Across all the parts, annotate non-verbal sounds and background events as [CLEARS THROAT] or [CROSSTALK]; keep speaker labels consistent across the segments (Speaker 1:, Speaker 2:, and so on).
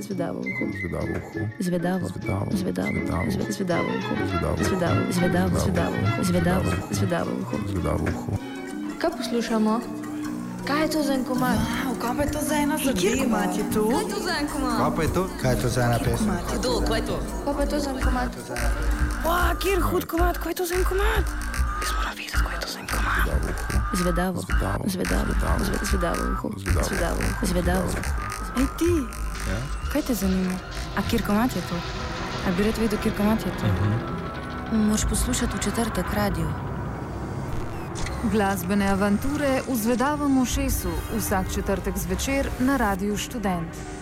Speaker 1: Zvedavo uho.
Speaker 2: Zvedavo uho.
Speaker 1: Zvedavo.
Speaker 2: Zvedavo.
Speaker 1: Zvedavo.
Speaker 2: Zvedavo.
Speaker 1: Zve- Zvedavo uho.
Speaker 2: Zvedavo.
Speaker 1: Zvedavo. Zvedavo. Zvedavo. Zvedavo. Zvedavo uho.
Speaker 2: Zvedavo uho.
Speaker 3: Kaj poslušamo? Kaj je to za en komad?
Speaker 4: Wow, kaj pa je to za ena zadeva?
Speaker 5: Kjer komat je to?
Speaker 3: Kaj je to za en komad?
Speaker 6: Kaj pa je to? Kaj je to za ena pesem?
Speaker 5: Kdo, kaj je to?
Speaker 3: Kaj pa je to za en komad?
Speaker 4: Wow, kjer hud komat, kaj je to za en komat? Jaz moram vedeti, kaj je to za en komat.
Speaker 2: Zvedavo uho.
Speaker 1: Zvedavo.
Speaker 2: Zvedavo.
Speaker 1: Zvedavo.
Speaker 2: Zvedavo.
Speaker 1: Zve- Zvedavo uho.
Speaker 2: Zvedavo.
Speaker 1: Zvedavo
Speaker 4: Ej ti,
Speaker 6: Ja?
Speaker 4: kaj te zanima? A kjer komat je to? A bi rad vedel, kjer komat je to?
Speaker 1: Moraš poslušati v četrtek radio.
Speaker 7: Glasbene avanture v Zvedavem ušesu vsak četrtek zvečer na Radiu Študent.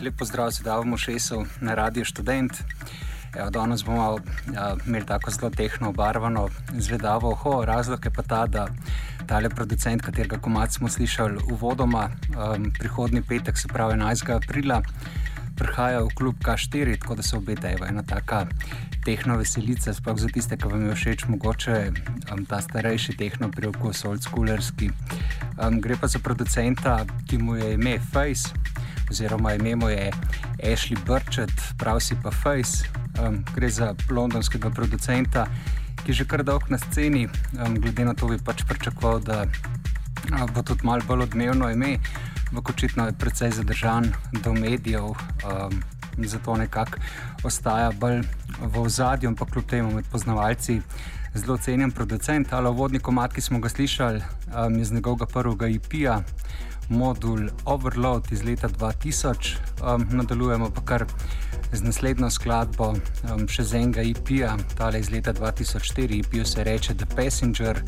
Speaker 5: Lepo zdrav, sedaj v Šesu na Radio Student. Evo, danes bomo ja, imeli tako zelo tehno obarvano zvedavo oho. Razlog je pa ta, da tale producent, katerega komat smo slišali uvodoma, um, prihodni petek, se pravi 11. aprila, prihaja v klub K4, tako da se obeta ena taka tehno veselica, sploh za tiste, ki vam je všeč, mogoče um, ta starejši tehno priokus, old schoolerski. Um, gre pa za producenta, ki mu je ime Face, oziroma ime mu je Ashley Burchett, pravi si pa Face. Um, gre za londonskega producenta, ki je že kar dolg na sceni, um, glede na to bi pač pričakoval, da uh, bo tudi malo bolj odmevno ime. Ampak očitno je precej zadržan do medijev, um, zato nekako ostaja bolj v ozadju, ampak kljub temu med poznavalci zelo cenjen producent. Ali vodni komat, ki smo ga slišali, um, iz njegovega prvega IP-ja, modul Overload iz leta 2000. Um, nadaljujemo pa kar z naslednjo skladbo, um, še z enega IP-ja, tale iz leta 2004, IP-ju se reče The Passenger,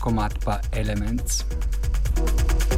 Speaker 5: komat pa Elements. tako le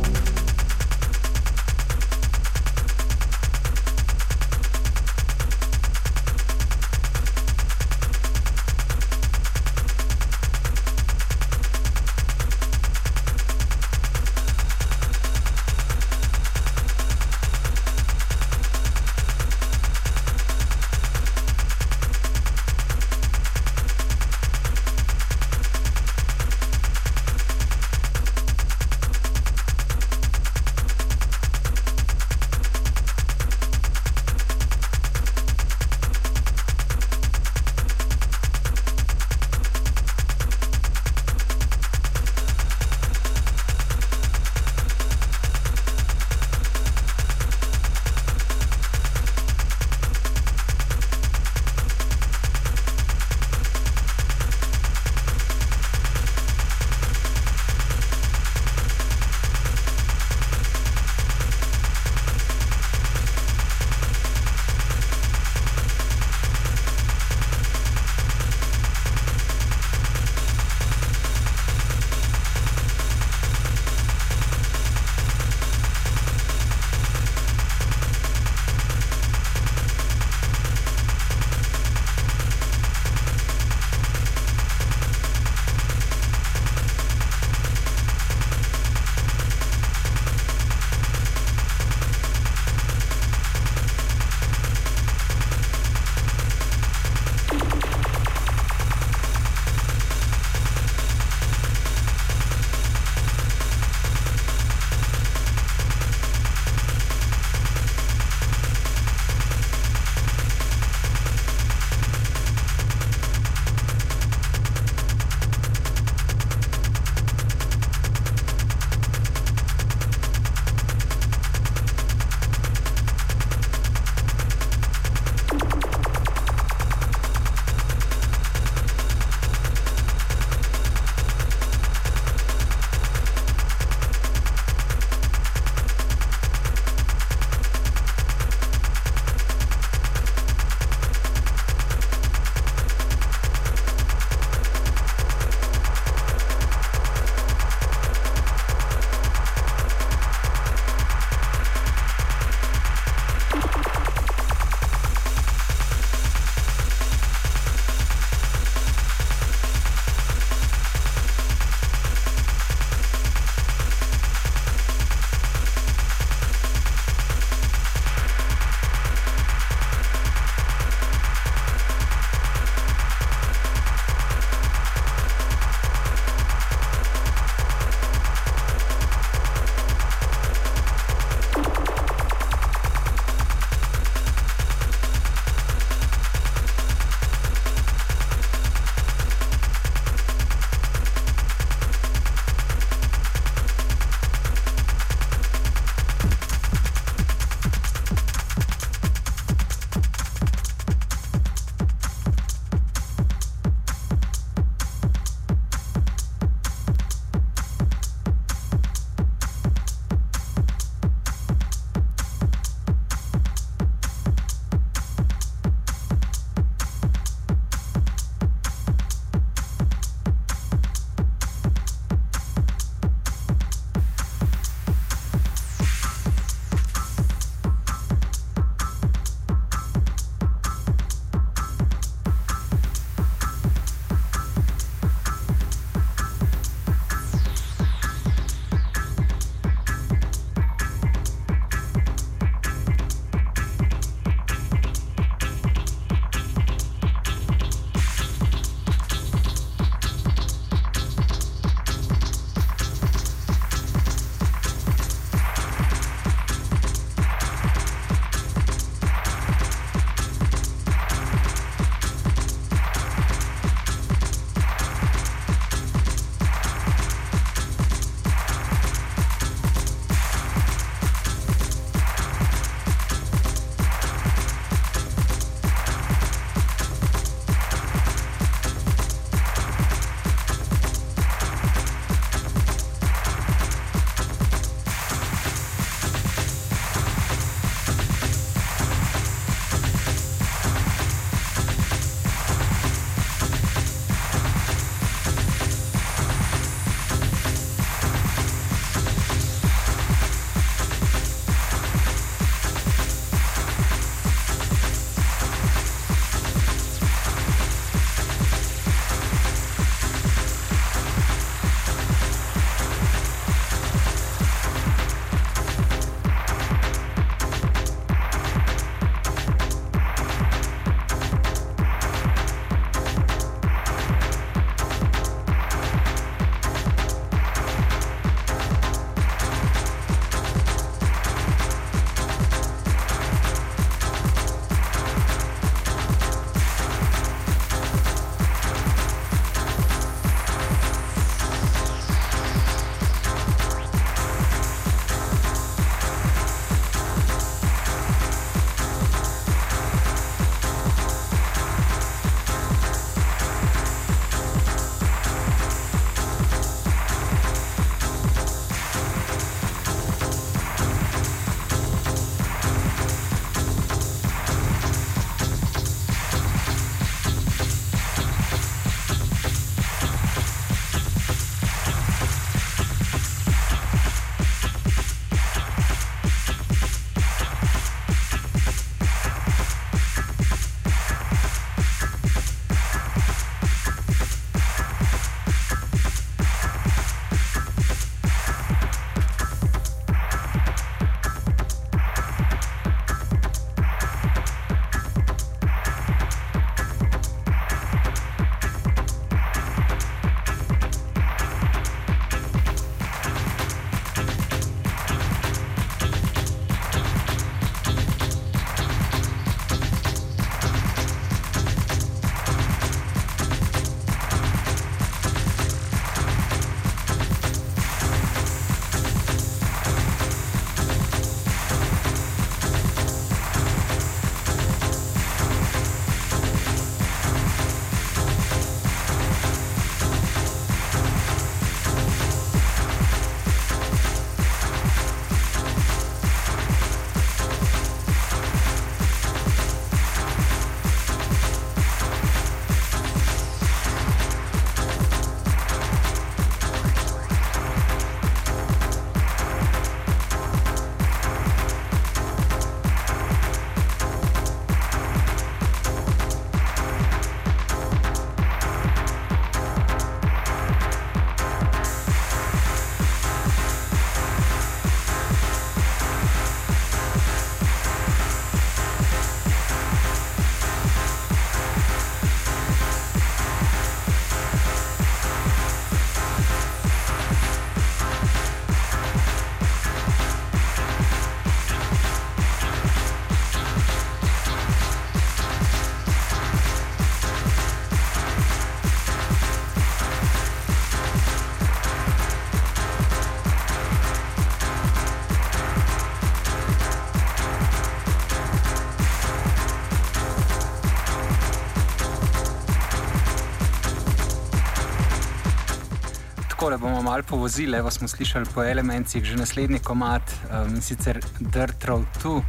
Speaker 5: bomo malo povozili, evo smo slišali po elementih že naslednji komat, um, sicer Dirt Road 2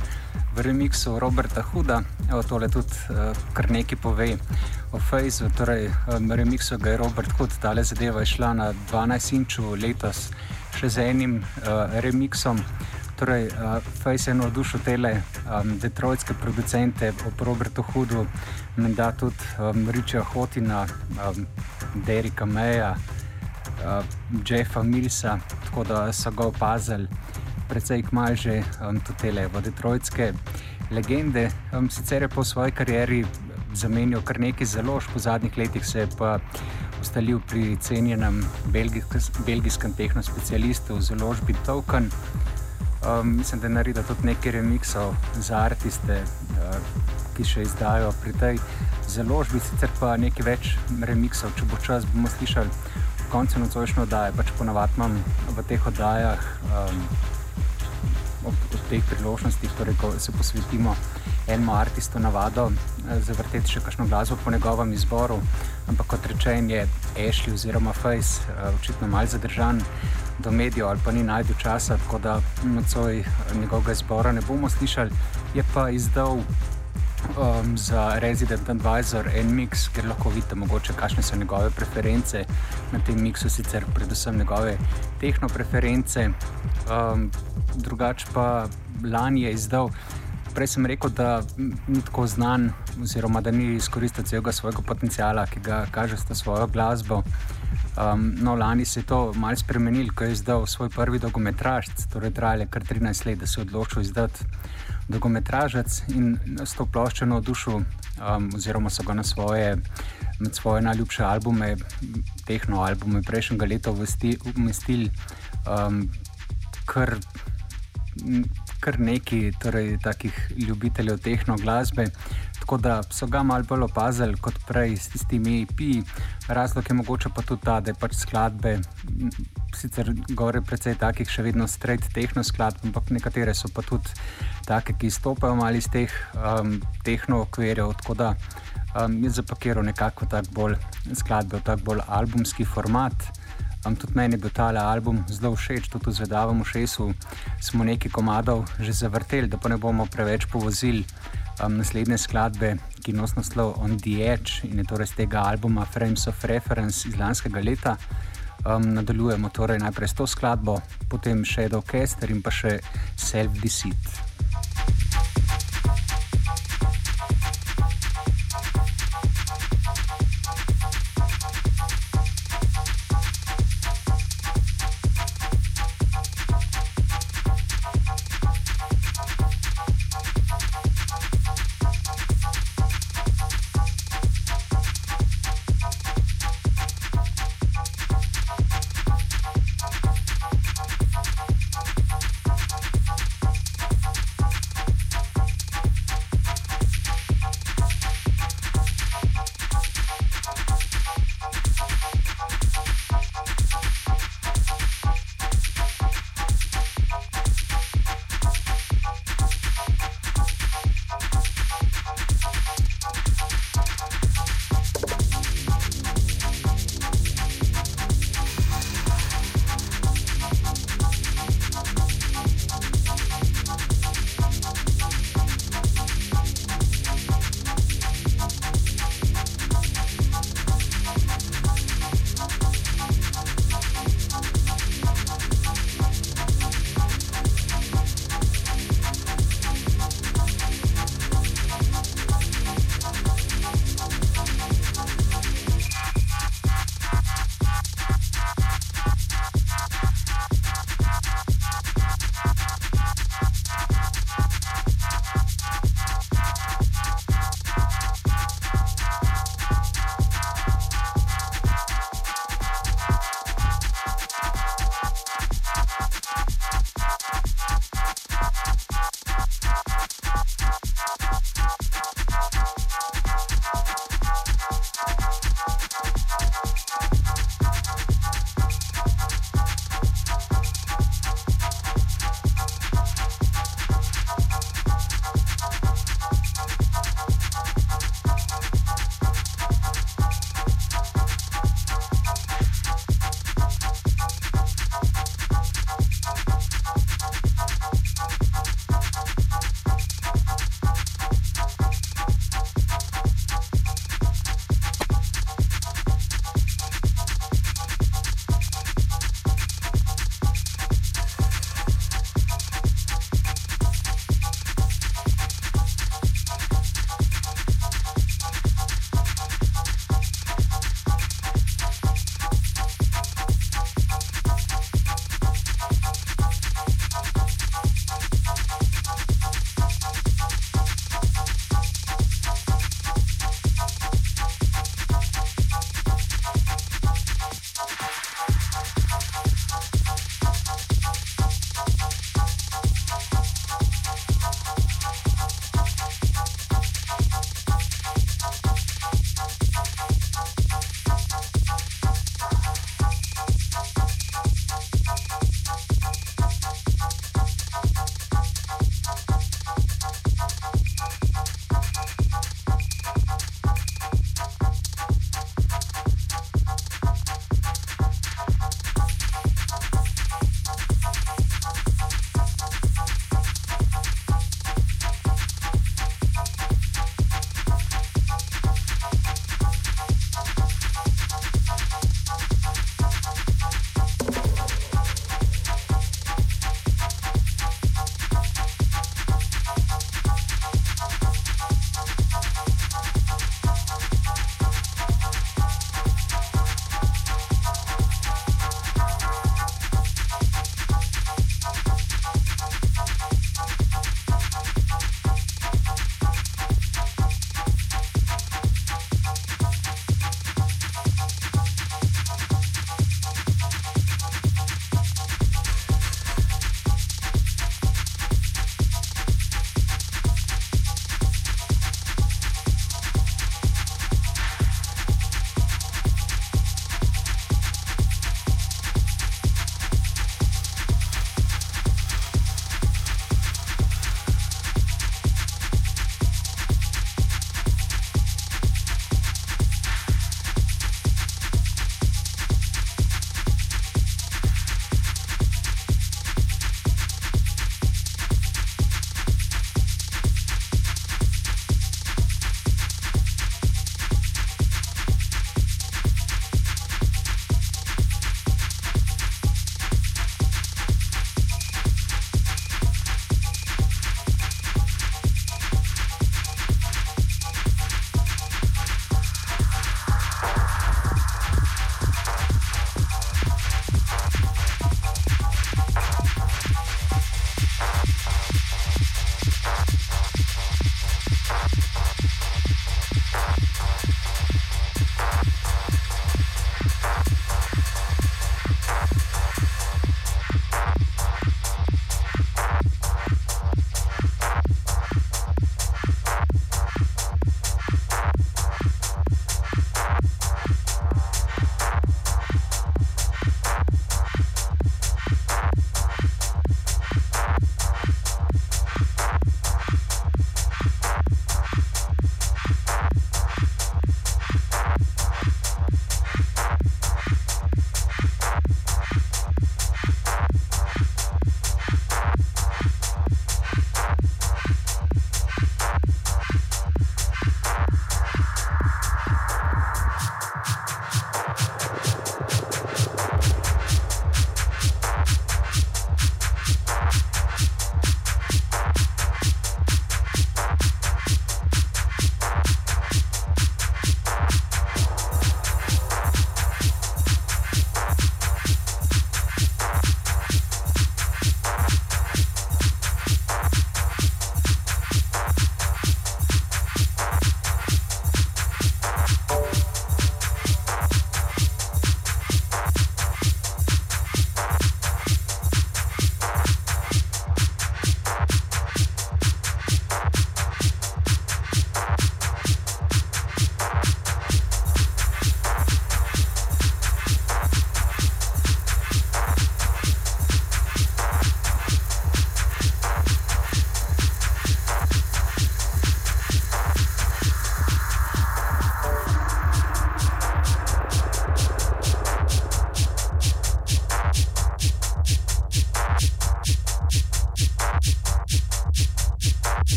Speaker 5: v remixu Roberta Huda. Evo tole tudi uh, kar nekaj pove o Fejzu, torej um, remixu ga je Robert Hud, tale zadeva je šla na 12 inču letos še z enim uh, remixom. Torej, uh, Fejs je navdušil tele um, detroitske producente ob Robertu Hudu, menda tudi um, Richa Hotina, um, Derika Meja, uh, Jeffa Milsa, tako da so ga opazili precej kmaže um, tudi tele v detroitske legende. Um, sicer je po svoji karieri zamenjal kar nekaj založb, v zadnjih letih se je pa ustalil pri cenjenem belgijskem tehnospecialistu v založbi Token. Um, mislim, da je naredil tudi nekaj remixov za artiste, uh, ki še izdajo pri tej založbi, sicer pa nekaj več remixov. Če bo čas, bomo slišali koncu nocojšnje oddaje. Pač ponavadi imam v teh oddajah, um, ob, ob teh priložnostih, torej, ko se posvetimo enemu artistu navado eh, zavrteti še kakšno glasbo po njegovem izboru, ampak kot rečen je Ashley oziroma Face eh, očitno malce zadržan do medijev ali pa ni najdu časa, tako da nocoj njegovega izbora ne bomo slišali. Je pa izdal um, za Resident Advisor en mix, ker lahko vidite, mogoče, kakšne so njegove preference. Na tem mixu sicer predvsem njegove tehno preference, um, drugače pa lani je izdal prej sem rekel, da ni tako znan, oziroma da ni izkoristil celega svojega potenciala, ki ga kaže s svojo glasbo. Um, no, lani se je to malce spremenil, ko je izdal svoj prvi dokumentarc, torej trajale kar 13 let, da se je odločil izdati dokumentarc in s to ploščo navdušil, um, oziroma so ga na svoje, med svoje najljubše albume, tehno albume prejšnjega leta umestili um, kar kar nekaj torej, takih ljubiteljev tehno glasbe. Tako da so ga malo bolj opazili kot prej s tistimi EP. Razlog je mogoče pa tudi ta, da je pač skladbe, sicer gore precej takih še vedno straight tehno skladb, ampak nekatere so pa tudi take, ki stopajo malo iz teh um, tehno okvirjev. Tako da um, je zapakiral nekako tak bolj skladbe, tak bolj albumski format. Um, tudi meni je bil ta album zelo všeč, tudi v Zvedavem šesu smo nekaj komadov že zavrteli, da pa ne bomo preveč povozili um, naslednje skladbe, ki nosijo naslov On the Edge in je torej z tega albuma Frames of Reference iz lanskega leta. Um, nadaljujemo torej najprej s to skladbo, potem Shadow Caster in pa še Self Deceit.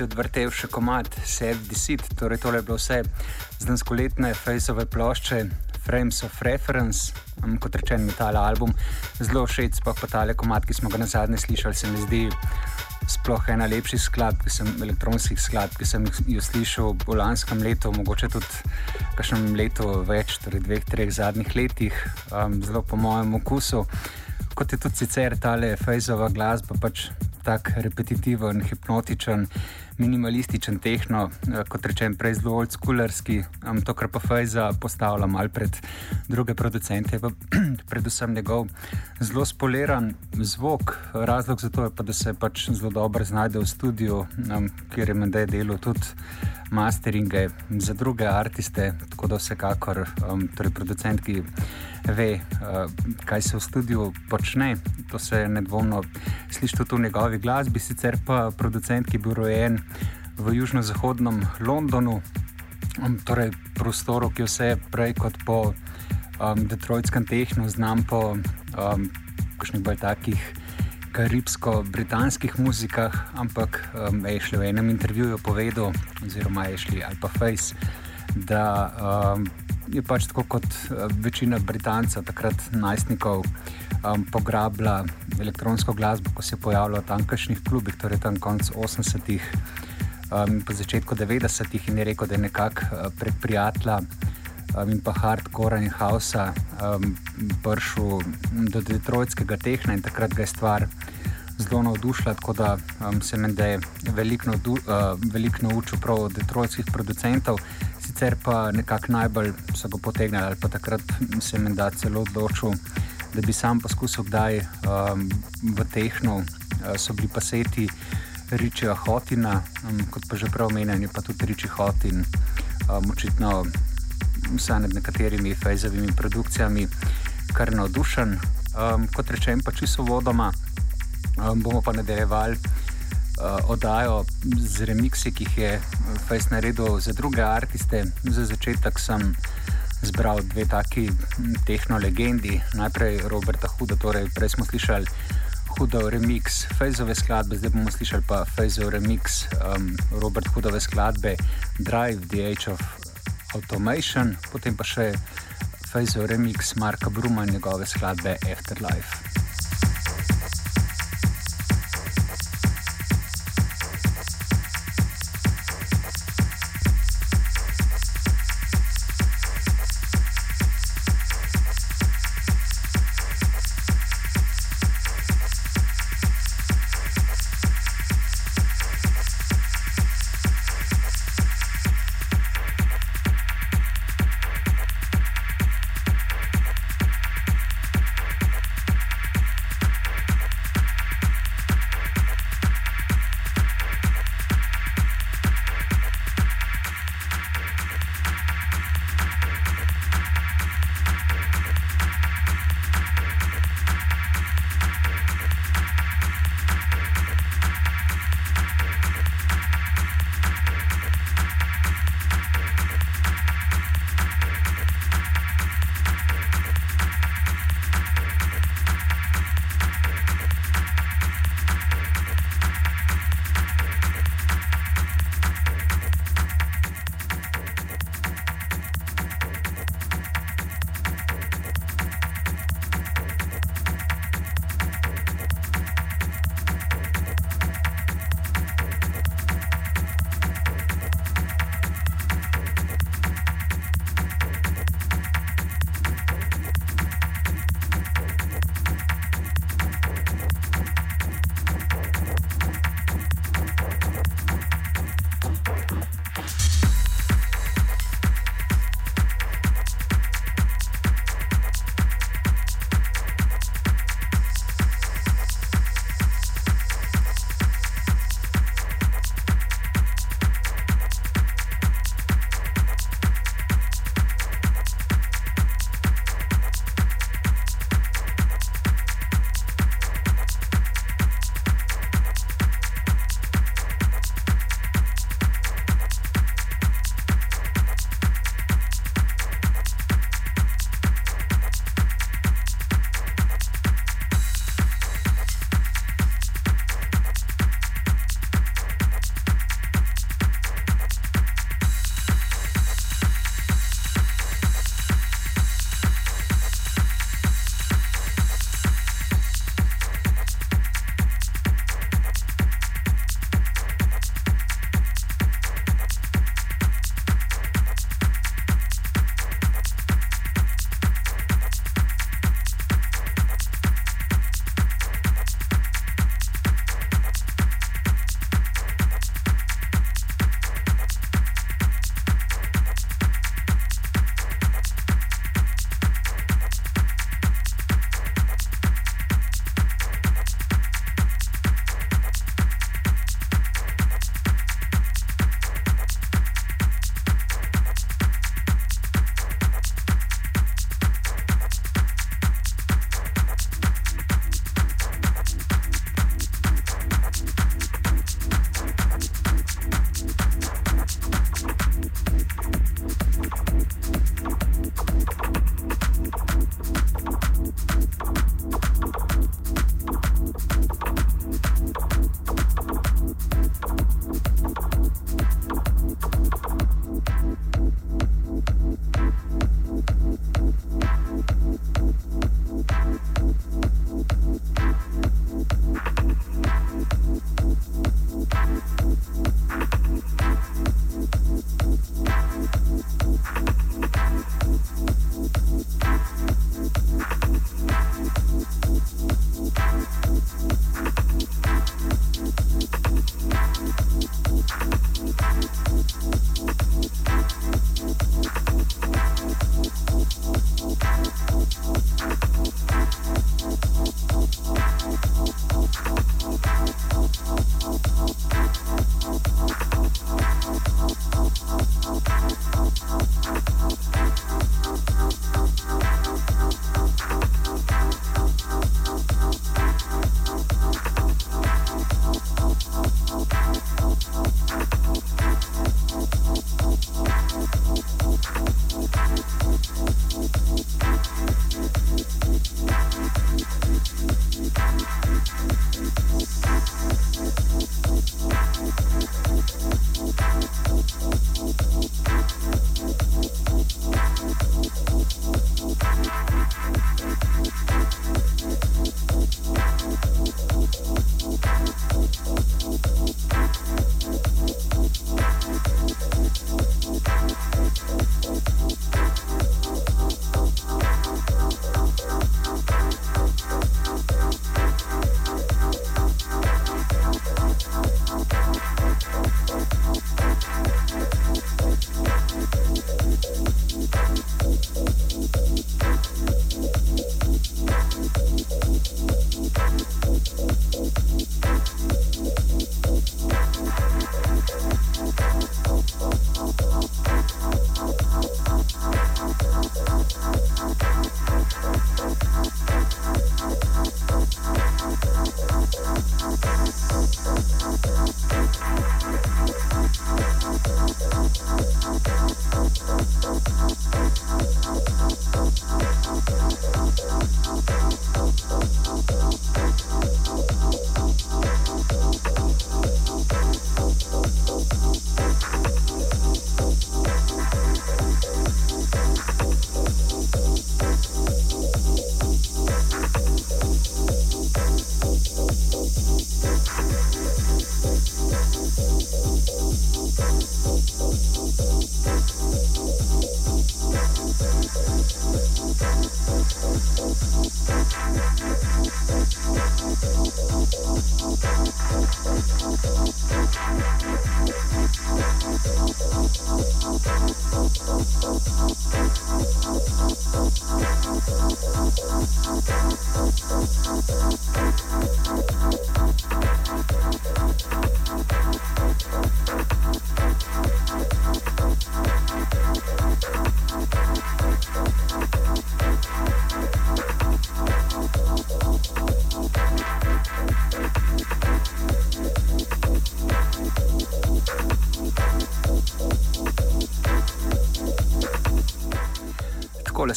Speaker 5: Si odvrtel še komat Self Deceit, torej tole je bilo vse z lanskoletne Faceove plošče Frames of Reference, um, kot rečen mi tale album, zelo všeč, pa pa tale komat, ki smo ga na zadnje slišali, se mi zdi sploh ena lepših skladb, ki sem elektronskih skladb, ki sem jih slišal v lanskem letu, mogoče tudi kakšnem letu več, torej dveh, treh zadnjih letih, um, zelo po mojem okusu. Kot je tudi sicer tale Fejzova glasba, pač tako repetitiven, hipnotičen, minimalističen tehno, eh, kot rečem, prej zelo oldschoolerski. To, kar pa Fejza postavlja mal pred druge producente, je pa [CLEARS THROAT] predvsem njegov zelo spoliran zvok. Razlog za to je pa, da se pač zelo dobro znajde v studiu, kjer je menda delo tudi masteringe za druge artiste, tako da vsekakor um, torej producent, ki ve, uh, kaj se v studiu počne, to se nedvomno sliši tudi v njegovi glasbi, sicer pa producent, ki je bil rojen v južno-zahodnem Londonu, um, torej prostoru, ki je vse prej kot po um, Detroitskem tehnu, znam po um, kakšnih bolj takih karibsko-britanskih muzikah, ampak um, je šli v enem intervjuju povedal, oziroma je šli Alpa Face, da um, je pač tako kot uh, večina Britancev, takrat najstnikov, um, pograbila elektronsko glasbo, ko se je pojavila v tamkajšnjih klubih, torej tam konc 80-ih in um, po začetku 90-ih in je rekel, da je nekako uh, prek prijatelja um, in pa hardcore in hausa um, prišel do Detroitskega tehna in takrat ga je stvar zelo navdušila, tako da um, se meni, da je veliko, uh, veliko naučil prav od detroitskih producentov, sicer pa nekako najbolj so ga potegnili ali pa takrat se meni, da celo odločil, da bi sam poskusil kdaj um, v tehnu, uh, so bili pa seti. Ričija Hotina, um, kot pa že prav omenjeni, pa tudi Riči Hotin, um, očitno vsaj nad nekaterimi fejzovimi produkcijami, kar navdušen. Um, kot rečem, pa čisto vodoma, um, bomo pa nadaljevali uh, oddajo z remiksi, ki jih je Fejs naredil za druge artiste. Za začetek sem zbral dve taki tehnologendi, najprej Roberta Huda, torej prej smo slišali. Hudov remix Fejzove skladbe, zdaj bomo slišali pa Fejzov remix um, Robert Hudove skladbe Drive, The Age of Automation, potem pa še Fejzov remix Marka Bruma in njegove skladbe Afterlife.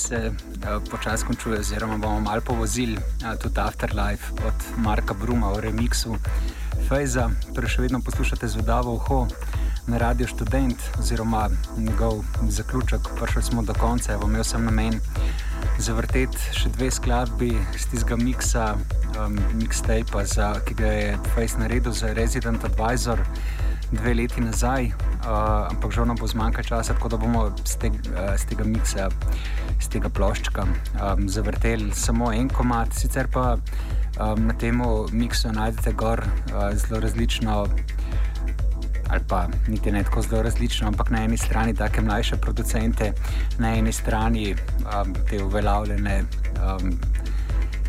Speaker 5: Se uh, počasi končuje, oziroma bomo malo povozili uh, tudi Afterlife od Marka Bruma v remixu Fejza. Torej, še vedno poslušate zvedavo uho na Radio Student, oziroma njegov zaključek. Prišli smo do konca, evo, imel sem namen zavrteti še dve skladbi z tistega miksa, um, mixtape, ki ga je Fejz naredil za Resident Advisor dve leti nazaj, uh, ampak žal nam bo zmanjkalo časa, tako da bomo z, te, uh, z tega miksa, z tega ploščka um, zavrteli samo en komat. Sicer pa um, na tem miksu najdete gor uh, zelo različno. Ali pa niti ne tako zelo različno, ampak na eni strani take mlajše producente, na eni strani um, te uveljavljene um,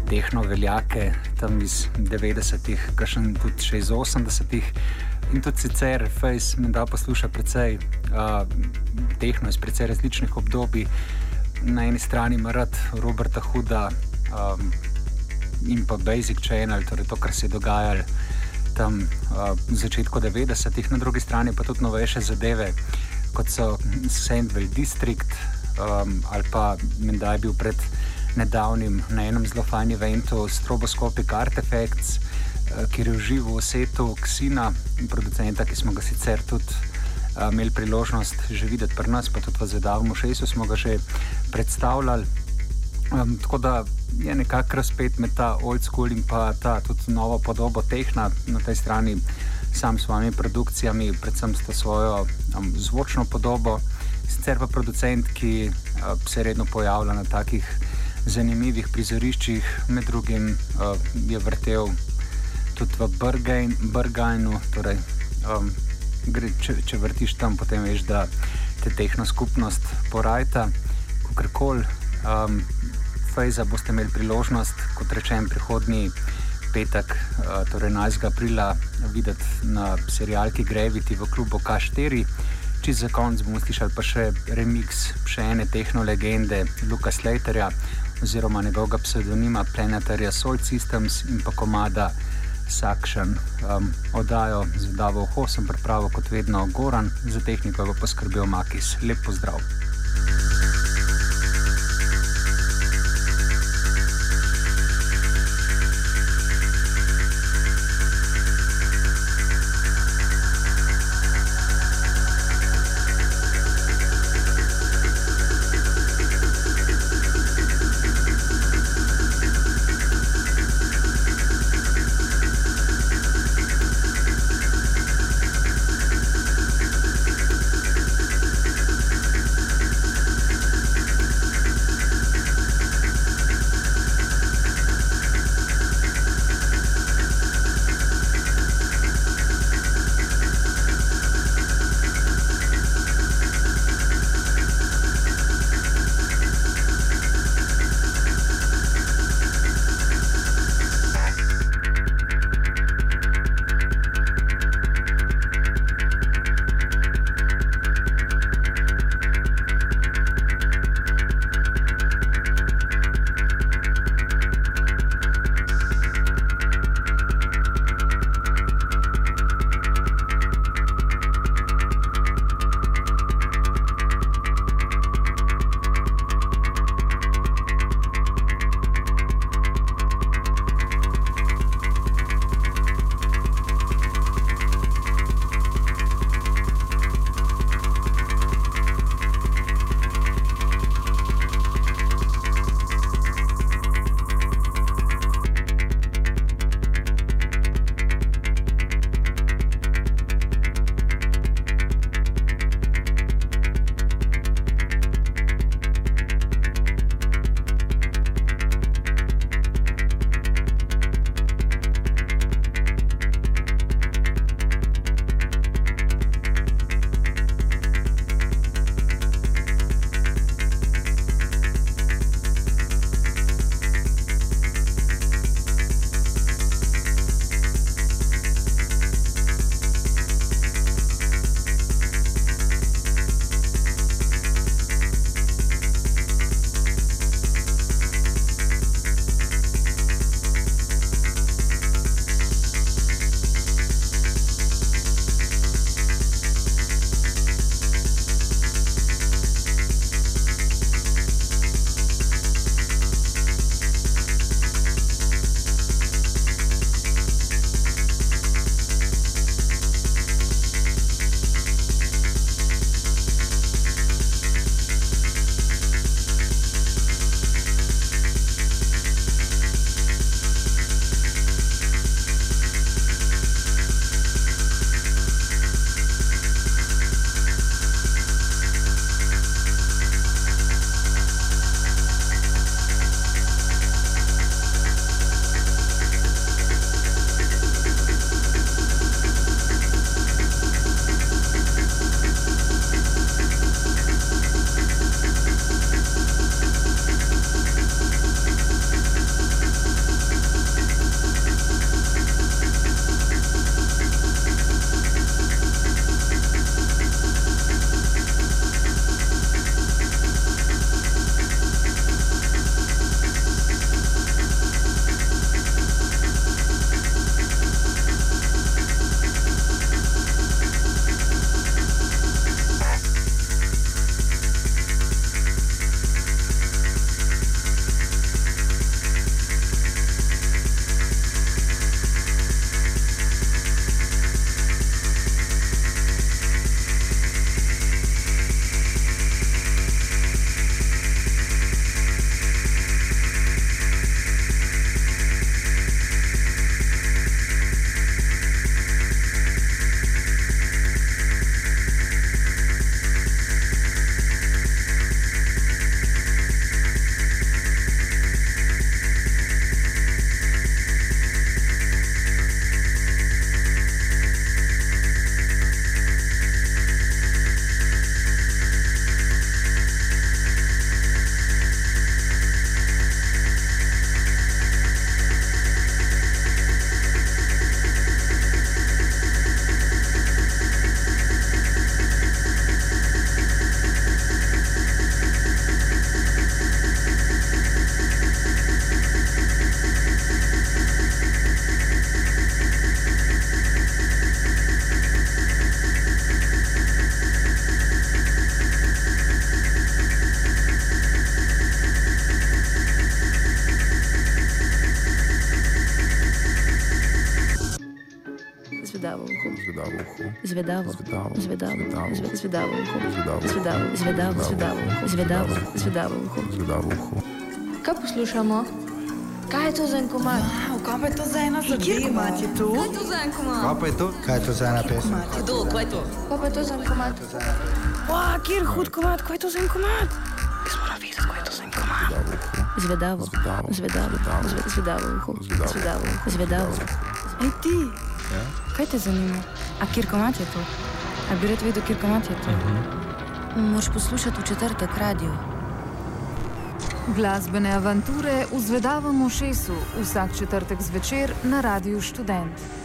Speaker 5: tehnoveljake, tam iz 90-ih, kakšen tudi še iz 80-ih. In tudi sicer Face me da posluša precej uh, tehno iz precej različnih obdobij. Na eni strani ima rad Roberta Huda um, in pa Basic Channel, torej to, kar se je dogajalo tam uh, v začetku 90-ih, na drugi strani pa tudi novejše zadeve, kot so Sandville District um, ali pa Menda je bil pred nedavnim na enem zelo fajnem eventu Stroboscopic Artifacts. Eh, kjer je užival Seto Ksina, producenta, ki smo ga sicer tudi uh, imeli priložnost že videti pri nas, pa tudi v Zvedavem šesu smo ga že predstavljali. Um, tako da je nekako razpet med ta old school in pa ta tudi novo podobo tehna na tej strani, sam s svojimi produkcijami, predvsem s svojo um, zvočno podobo, sicer pa producent, ki uh, se redno pojavlja na takih zanimivih prizoriščih, med drugim uh, je vrtel tudi v Brgajnu. Torej, um, če, če vrtiš tam, potem veš, da te tehna skupnost porajta. Kakorkoli, um, Fejza boste imeli priložnost, kot rečem, prihodnji petek, uh, torej 11. aprila, videti na serijalki Gravity v klubu K4. Čez za konec bomo slišali pa še remix še ene tehnolegende Luka Slaterja oziroma njegovega pseudonima Planetary Soul Systems in pa komada. Sakšen um, oddajo z Davo Ho, sem pripravil kot vedno Goran, za tehniko pa poskrbel Makis. Lep pozdrav!
Speaker 1: Zvedavo,
Speaker 2: zvedavo,
Speaker 1: zvedavo uho.
Speaker 2: Zvedavo,
Speaker 1: zvedavo uho. Zvedavo uho.
Speaker 3: Kaj poslušamo? Kaj je to za en komad?
Speaker 4: Wow, kaj pa je to za ena zadeva? Komat je to?
Speaker 3: Kaj je to za en komad?
Speaker 6: Kaj pa je to? Kaj je to za ena pesem?
Speaker 3: Kaj pa je to za en komad?
Speaker 4: Wow, kjer hud komat, kaj je to za en komat? Jaz moram videti, kaj je to za en komat.
Speaker 2: Zvedavo.
Speaker 1: Zvedavo,
Speaker 2: Zvedavo.
Speaker 1: zvedavo, zvedavo zvedavo.
Speaker 4: Ej ti, kaj te zanima? A kjer komat je to? A bi rad videl, kjer komat je to?
Speaker 1: Moš poslušati v četrtek radio.
Speaker 7: Glasbene avanture v Zvedavem ušesu vsak četrtek zvečer na Radiu Študent.